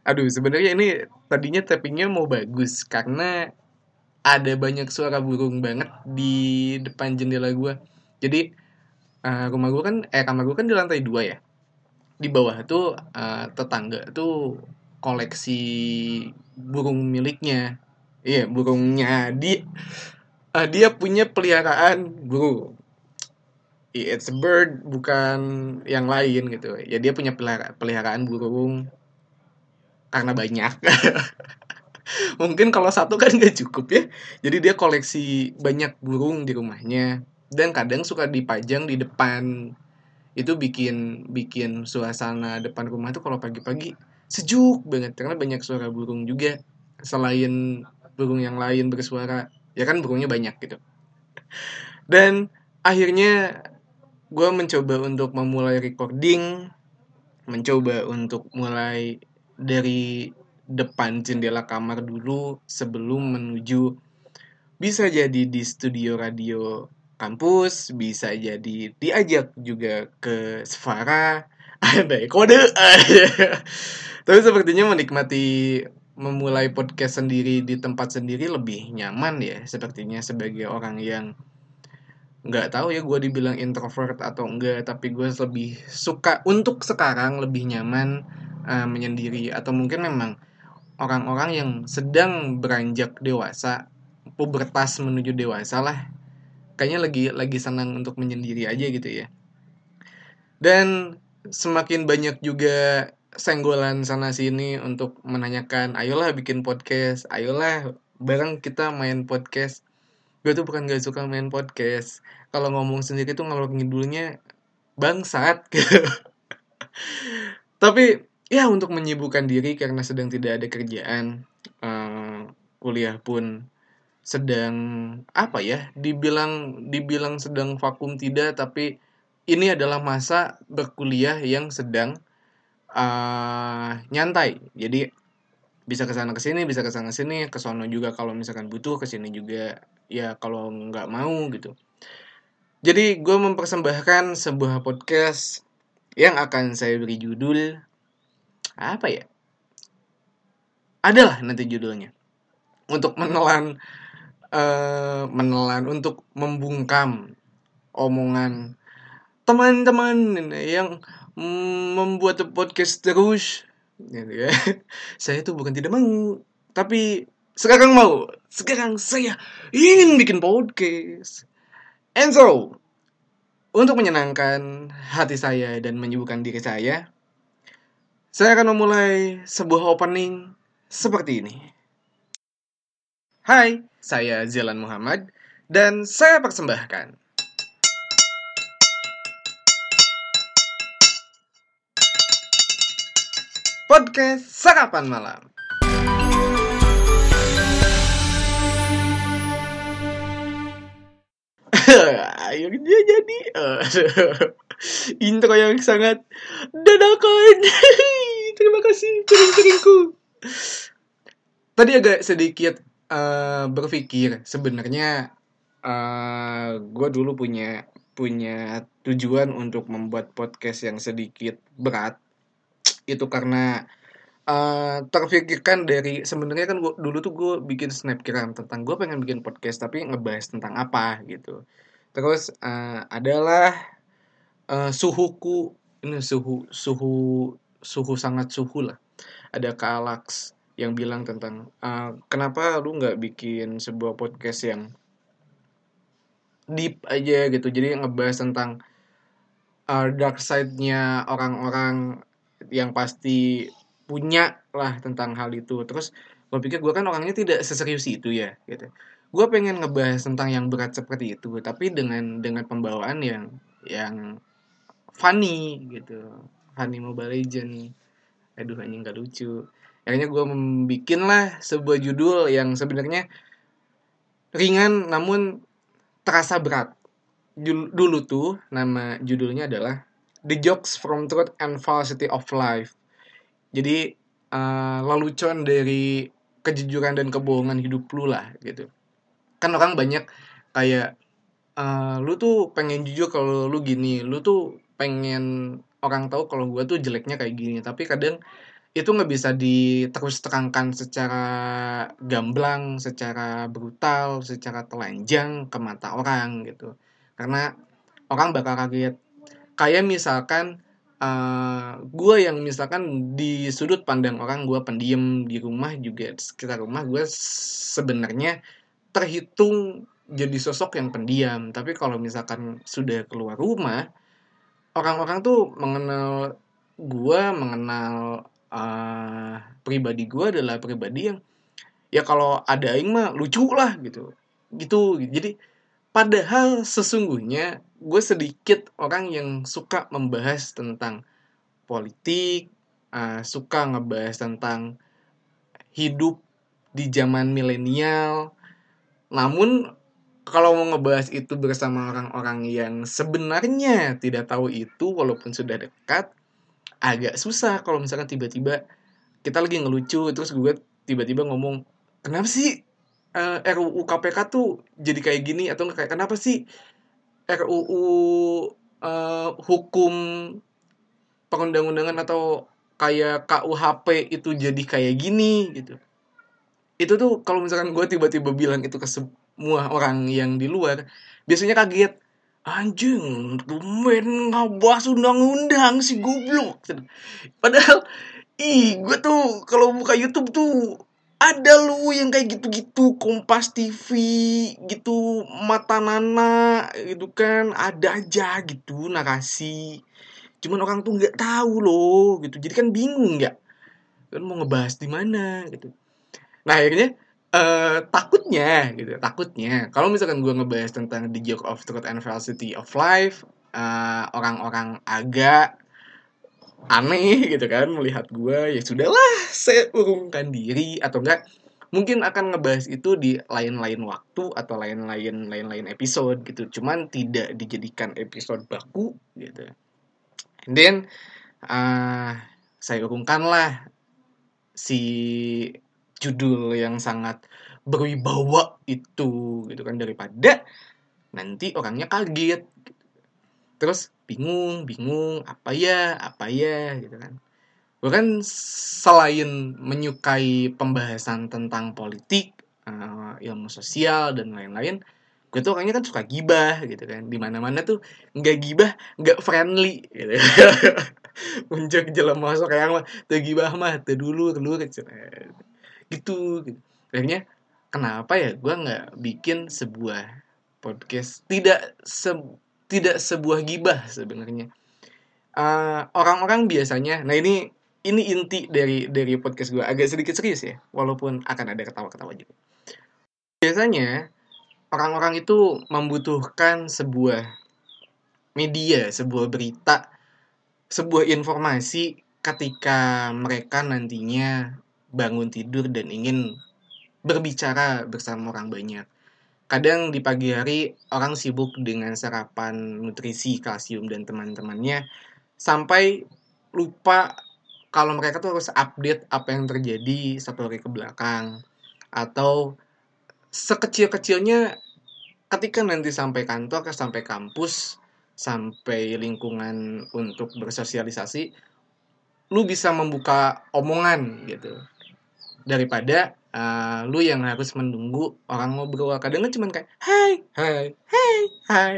Aduh, sebenarnya ini tadinya tappingnya mau bagus karena ada banyak suara burung banget di depan jendela gue. Jadi uh, rumah gue kan, eh kamar gue kan di lantai dua ya. Di bawah tuh uh, tetangga tuh koleksi burung miliknya. Iya, burungnya dia uh, dia punya peliharaan burung. It's a bird, bukan yang lain gitu. Ya dia punya peliharaan burung karena banyak. Mungkin kalau satu kan gak cukup ya. Jadi dia koleksi banyak burung di rumahnya. Dan kadang suka dipajang di depan. Itu bikin bikin suasana depan rumah tuh kalau pagi-pagi sejuk banget. Karena banyak suara burung juga. Selain burung yang lain bersuara. Ya kan burungnya banyak gitu. Dan akhirnya gue mencoba untuk memulai recording. Mencoba untuk mulai dari depan jendela kamar dulu sebelum menuju bisa jadi di studio radio kampus, bisa jadi diajak juga ke Sfara, ada kode. Tapi sepertinya menikmati memulai podcast sendiri di tempat sendiri lebih nyaman ya sepertinya sebagai orang yang nggak tahu ya gue dibilang introvert atau enggak tapi gue lebih suka untuk sekarang lebih nyaman uh, menyendiri. Atau mungkin memang orang-orang yang sedang beranjak dewasa pubertas menuju dewasa lah. Kayaknya lagi lagi senang untuk menyendiri aja gitu ya. Dan semakin banyak juga senggolan sana sini untuk menanyakan ayolah bikin podcast ayolah bareng kita main podcast. Gue tuh bukan gak suka main podcast. Kalau ngomong sendiri tuh ngalor ngidulnya bangsat. Tapi ya untuk menyibukkan diri karena sedang tidak ada kerjaan uh, kuliah pun sedang apa ya dibilang dibilang sedang vakum tidak tapi ini adalah masa berkuliah yang sedang uh, nyantai. Jadi bisa ke sana ke sini bisa ke sana sini ke sono juga kalau misalkan butuh ke sini juga ya kalau nggak mau gitu. Jadi gue mempersembahkan sebuah podcast yang akan saya beri judul apa ya? Adalah nanti judulnya. Untuk menelan uh, menelan untuk membungkam omongan teman-teman yang membuat podcast terus. Gitu ya. saya itu bukan tidak mau tapi sekarang mau. Sekarang saya ingin bikin podcast. And so untuk menyenangkan hati saya dan menyibukkan diri saya saya akan memulai sebuah opening seperti ini. Hai, saya Zilan Muhammad dan saya persembahkan podcast sarapan malam. Dia jadi intro yang sangat dadakan. Terima kasih kering-keringku. Tadi agak sedikit uh, berpikir sebenarnya uh, eh, gue dulu punya punya tujuan untuk membuat podcast yang sedikit berat itu karena uh, terpikirkan dari sebenarnya kan gua, dulu tuh gue bikin snapgram tentang gue pengen bikin podcast tapi ngebahas tentang apa gitu terus uh, adalah uh, suhuku. Ini suhu suhu suhu sangat suhu lah. Ada Kalax yang bilang tentang uh, kenapa lu nggak bikin sebuah podcast yang deep aja gitu. Jadi ngebahas tentang uh, dark side-nya orang-orang yang pasti punya lah tentang hal itu. Terus gue pikir gue kan orangnya tidak seserius itu ya gitu gue pengen ngebahas tentang yang berat seperti itu tapi dengan dengan pembawaan yang yang funny gitu. Funny Mobile Legend aduh anjing gak lucu. Akhirnya gue membuat lah sebuah judul yang sebenarnya ringan namun terasa berat. Dulu tuh nama judulnya adalah The Jokes from Truth and Falsity of Life. Jadi uh, lelucon dari kejujuran dan kebohongan hidup lu lah gitu kan orang banyak kayak uh, lu tuh pengen jujur kalau lu gini lu tuh pengen orang tahu kalau gue tuh jeleknya kayak gini tapi kadang itu nggak bisa diterus terangkan secara gamblang, secara brutal, secara telanjang ke mata orang gitu. Karena orang bakal kaget. Kayak misalkan uh, gue yang misalkan di sudut pandang orang gue pendiam di rumah juga sekitar rumah gue sebenarnya terhitung jadi sosok yang pendiam. Tapi kalau misalkan sudah keluar rumah, orang-orang tuh mengenal gue, mengenal uh, pribadi gue adalah pribadi yang ya kalau ada aing mah lucu lah gitu gitu jadi padahal sesungguhnya gue sedikit orang yang suka membahas tentang politik uh, suka ngebahas tentang hidup di zaman milenial namun kalau mau ngebahas itu bersama orang-orang yang sebenarnya tidak tahu itu walaupun sudah dekat agak susah kalau misalkan tiba-tiba kita lagi ngelucu terus gue tiba-tiba ngomong kenapa sih uh, eh, RUU KPK tuh jadi kayak gini? Atau kayak kenapa sih RUU uh, eh, hukum perundang-undangan atau kayak KUHP itu jadi kayak gini? Gitu itu tuh kalau misalkan gue tiba-tiba bilang itu ke semua orang yang di luar biasanya kaget. Anjing tumben ngabas undang-undang si goblok. Padahal ih gue tuh kalau buka YouTube tuh ada lu yang kayak gitu-gitu Kompas TV gitu mata nana gitu kan ada aja gitu narasi. Cuman orang tuh nggak tahu loh gitu. Jadi kan bingung nggak kan mau ngebahas di mana gitu nah akhirnya Uh, takutnya gitu takutnya kalau misalkan gue ngebahas tentang the joke of truth and velocity of life eh, orang-orang agak aneh gitu kan melihat gue ya sudahlah saya urungkan diri atau enggak mungkin akan ngebahas itu di lain-lain waktu atau lain-lain lain-lain episode gitu. Cuman tidak dijadikan episode baku gitu. And then uh, saya urungkan lah si judul yang sangat berwibawa itu gitu kan daripada nanti orangnya kaget terus bingung bingung apa ya apa ya gitu kan. Gue kan selain menyukai pembahasan tentang politik uh, ilmu sosial dan lain-lain gue tuh orangnya kan suka gibah gitu kan. Di mana mana tuh nggak gibah nggak friendly gitu. Muncul jalan masuk yang mah tuh gibah mah tuh dulu dulu gitu gitu, gitu. akhirnya kenapa ya gue nggak bikin sebuah podcast? Tidak se tidak sebuah gibah sebenarnya. Uh, orang-orang biasanya nah ini ini inti dari dari podcast gue agak sedikit serius ya walaupun akan ada ketawa-ketawa juga. Biasanya orang-orang itu membutuhkan sebuah media sebuah berita sebuah informasi ketika mereka nantinya bangun tidur dan ingin berbicara bersama orang banyak. Kadang di pagi hari orang sibuk dengan sarapan nutrisi, kalsium dan teman-temannya sampai lupa kalau mereka tuh harus update apa yang terjadi satu hari ke belakang atau sekecil-kecilnya ketika nanti sampai kantor, sampai kampus, sampai lingkungan untuk bersosialisasi, lu bisa membuka omongan gitu daripada uh, lu yang harus menunggu orang ngobrol. Kadang kan cuma kayak hai hai hai hai.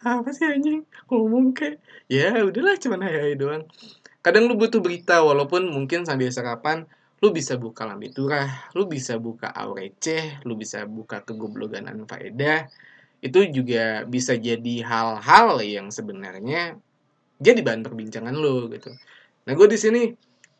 Apa sih anjing? Ngomong kayak ya udahlah cuma hai hai doang. Kadang lu butuh berita walaupun mungkin sambil sarapan lu bisa buka lambiturah lu bisa buka aurece lu bisa buka kegobloganan faedah. Itu juga bisa jadi hal-hal yang sebenarnya jadi bahan perbincangan lu gitu. Nah gue di sini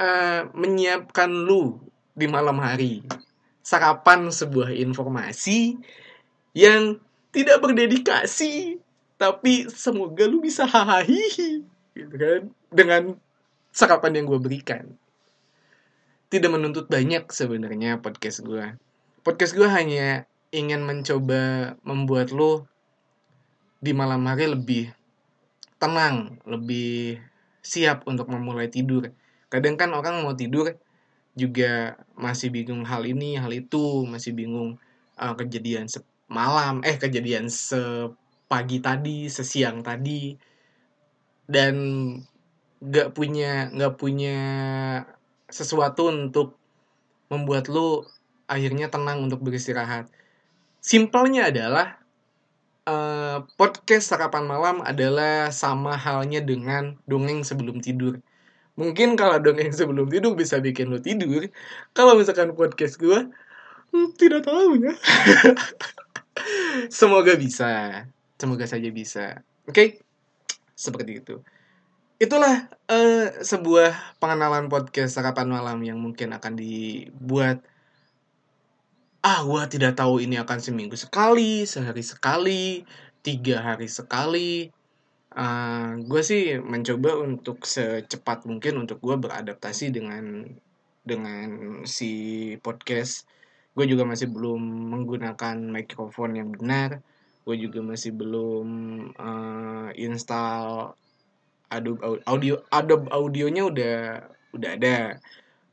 uh, menyiapkan lu di malam hari. Sarapan sebuah informasi yang tidak berdedikasi, tapi semoga lu bisa hahaha gitu kan dengan sarapan yang gue berikan. Tidak menuntut banyak sebenarnya podcast gue. Podcast gue hanya ingin mencoba membuat lo di malam hari lebih tenang, lebih siap untuk memulai tidur. Kadang kan orang mau tidur juga masih bingung hal ini hal itu masih bingung uh, kejadian semalam eh kejadian sepagi tadi sesiang tadi dan nggak punya nggak punya sesuatu untuk membuat lu akhirnya tenang untuk beristirahat. Simpelnya adalah uh, podcast sarapan malam adalah sama halnya dengan dongeng sebelum tidur. Mungkin kalau dongeng sebelum tidur bisa bikin lu tidur. Kalau misalkan podcast gue, hmm, tidak tahu ya. Semoga bisa. Semoga saja bisa. Oke? Okay? Seperti itu. Itulah uh, sebuah pengenalan podcast sarapan malam yang mungkin akan dibuat ah gue tidak tahu ini akan seminggu sekali sehari sekali tiga hari sekali uh, ah, gue sih mencoba untuk secepat mungkin untuk gue beradaptasi dengan dengan si podcast. Gue juga masih belum menggunakan mikrofon yang benar. Gue juga masih belum uh, install Adobe audio Adobe audionya udah udah ada.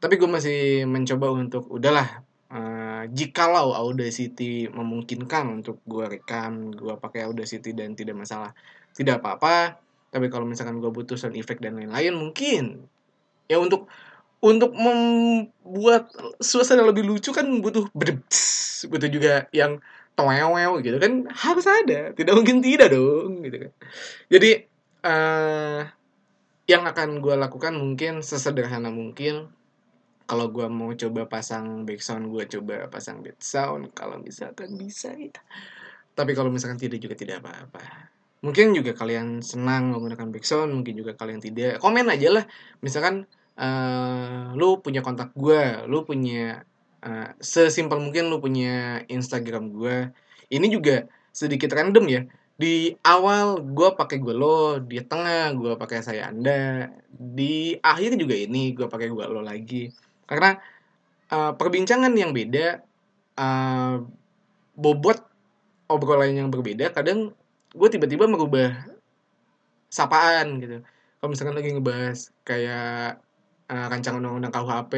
Tapi gue masih mencoba untuk udahlah uh, jikalau Audacity memungkinkan untuk gue rekam gue pakai Audacity dan tidak masalah tidak apa-apa tapi kalau misalkan gue butuh sound effect dan lain-lain mungkin. Ya untuk untuk membuat suasana lebih lucu kan butuh bedebs, butuh juga yang towew gitu kan. Harus ada tidak mungkin tidak dong gitu kan. Jadi uh, yang akan gue lakukan mungkin sesederhana mungkin kalau gue mau coba pasang background gue coba pasang background kalau misalkan bisa ya. Tapi kalau misalkan tidak juga tidak apa-apa mungkin juga kalian senang menggunakan background mungkin juga kalian tidak. Komen aja lah. Misalkan uh, lu punya kontak gue lu punya uh, sesimpel mungkin lu punya Instagram gue ini juga sedikit random ya. Di awal gue pakai gue lo di tengah gue pakai saya anda di akhir juga ini gue pakai gue lo lagi. Karena uh, perbincangan yang beda uh, bobot obrolan yang berbeda kadang gue tiba-tiba merubah sapaan gitu. Kalau misalkan lagi ngebahas kayak uh, rancangan undang-undang KUHP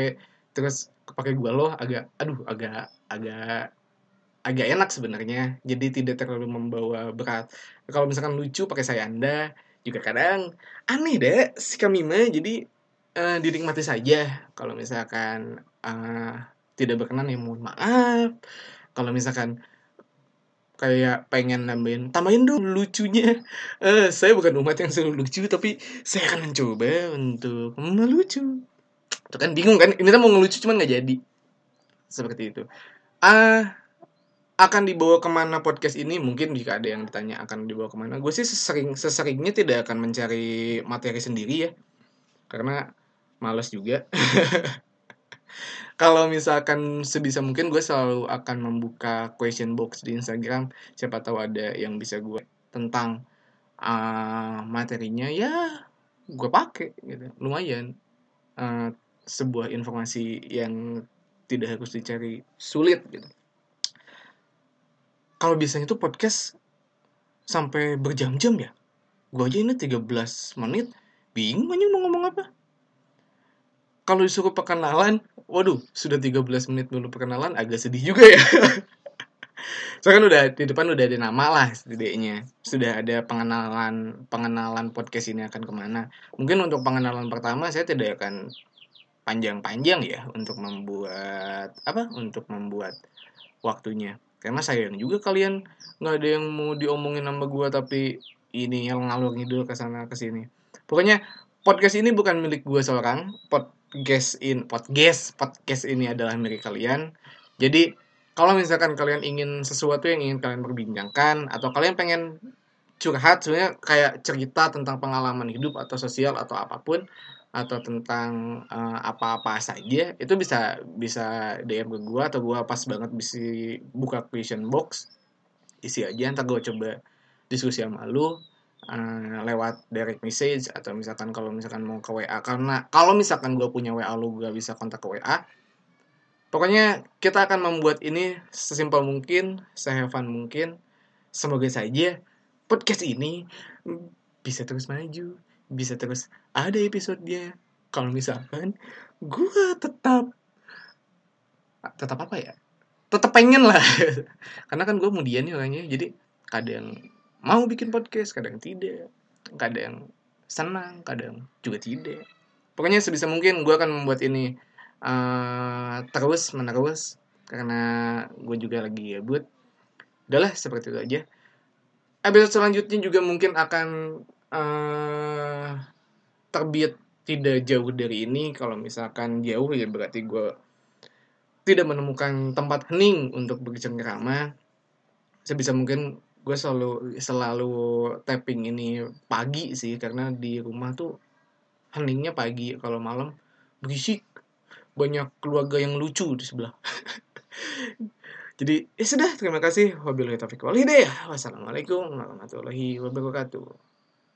terus pakai gue loh agak aduh agak agak agak enak sebenarnya. Jadi tidak terlalu membawa berat. Kalau misalkan lucu pakai saya anda juga kadang aneh deh si kami mah jadi uh, dinikmati saja. Kalau misalkan uh, tidak berkenan ya mohon maaf. Kalau misalkan kayak pengen nambahin tambahin dong lucunya. Uh, saya bukan umat yang selalu lucu tapi saya akan mencoba untuk melucu. Itu kan bingung kan? Ini mau ngelucu cuman nggak jadi. Seperti itu. Ah uh, akan dibawa ke mana podcast ini? Mungkin jika ada yang ditanya akan dibawa ke mana. Gue sih sesering seseringnya tidak akan mencari materi sendiri ya. Karena males juga kalau misalkan sebisa mungkin gue selalu akan membuka question box di Instagram. Siapa tahu ada yang bisa gue tentang uh, materinya ya gue pakai gitu. Lumayan. Uh, sebuah informasi yang tidak harus dicari sulit gitu. Kalau biasanya tuh podcast sampai berjam-jam ya? Gue aja ini 13 menit. Bingung aja mau ngomong apa. Kalau disuruh perkenalan, waduh, sudah 13 menit dulu perkenalan agak sedih juga ya. Soalnya kan udah di depan udah ada nama lah setidaknya. Sudah ada pengenalan pengenalan podcast ini akan ke mana. Mungkin untuk pengenalan pertama saya tidak akan panjang-panjang ya untuk membuat apa? Untuk membuat waktunya. Karena sayang juga kalian nggak ada yang mau diomongin sama gue tapi ini yang ngalur ngidul ke sana ke sini. Pokoknya podcast ini bukan milik gue seorang. Pod podcast in podcast podcast ini adalah milik kalian. Jadi kalau misalkan kalian ingin sesuatu yang ingin kalian perbincangkan atau kalian pengen curhat sebenarnya kayak cerita tentang pengalaman hidup atau sosial atau apa pun atau tentang uh, apa-apa saja itu bisa bisa DM ke gue atau gue pas banget bisa buka question box isi aja ntar gue coba diskusi sama lu uh, lewat direct message atau misalkan kalau misalkan mau ke WA karena kalau misalkan gue punya WA lu gak bisa kontak ke WA pokoknya kita akan membuat ini sesimpel mungkin sehevan mungkin. Semoga saja podcast ini bisa terus maju bisa terus ada episodenya. Kalau misalkan gue tetap tetap apa ya? Tetap pengen lah. Karena kan gue kemudian nih orangnya jadi kadang mau bikin podcast kadang tidak kadang senang kadang juga tidak. Pokoknya sebisa mungkin gue akan membuat ini uh, terus menerus karena gue juga lagi gabut. Udahlah seperti itu aja. Episode selanjutnya juga mungkin akan uh, terbit tidak jauh dari ini. Kalau misalkan jauh ya berarti gue tidak menemukan tempat hening untuk bercengkrama sebisa mungkin gue selalu selalu tapping ini pagi sih karena di rumah tuh heningnya pagi kalau malam berisik. Banyak keluarga yang lucu di sebelah. Jadi ya sudah terima kasih. Wabillahi taufiq wal hidayah. Wassalamualaikum warahmatullahi wabarakatuh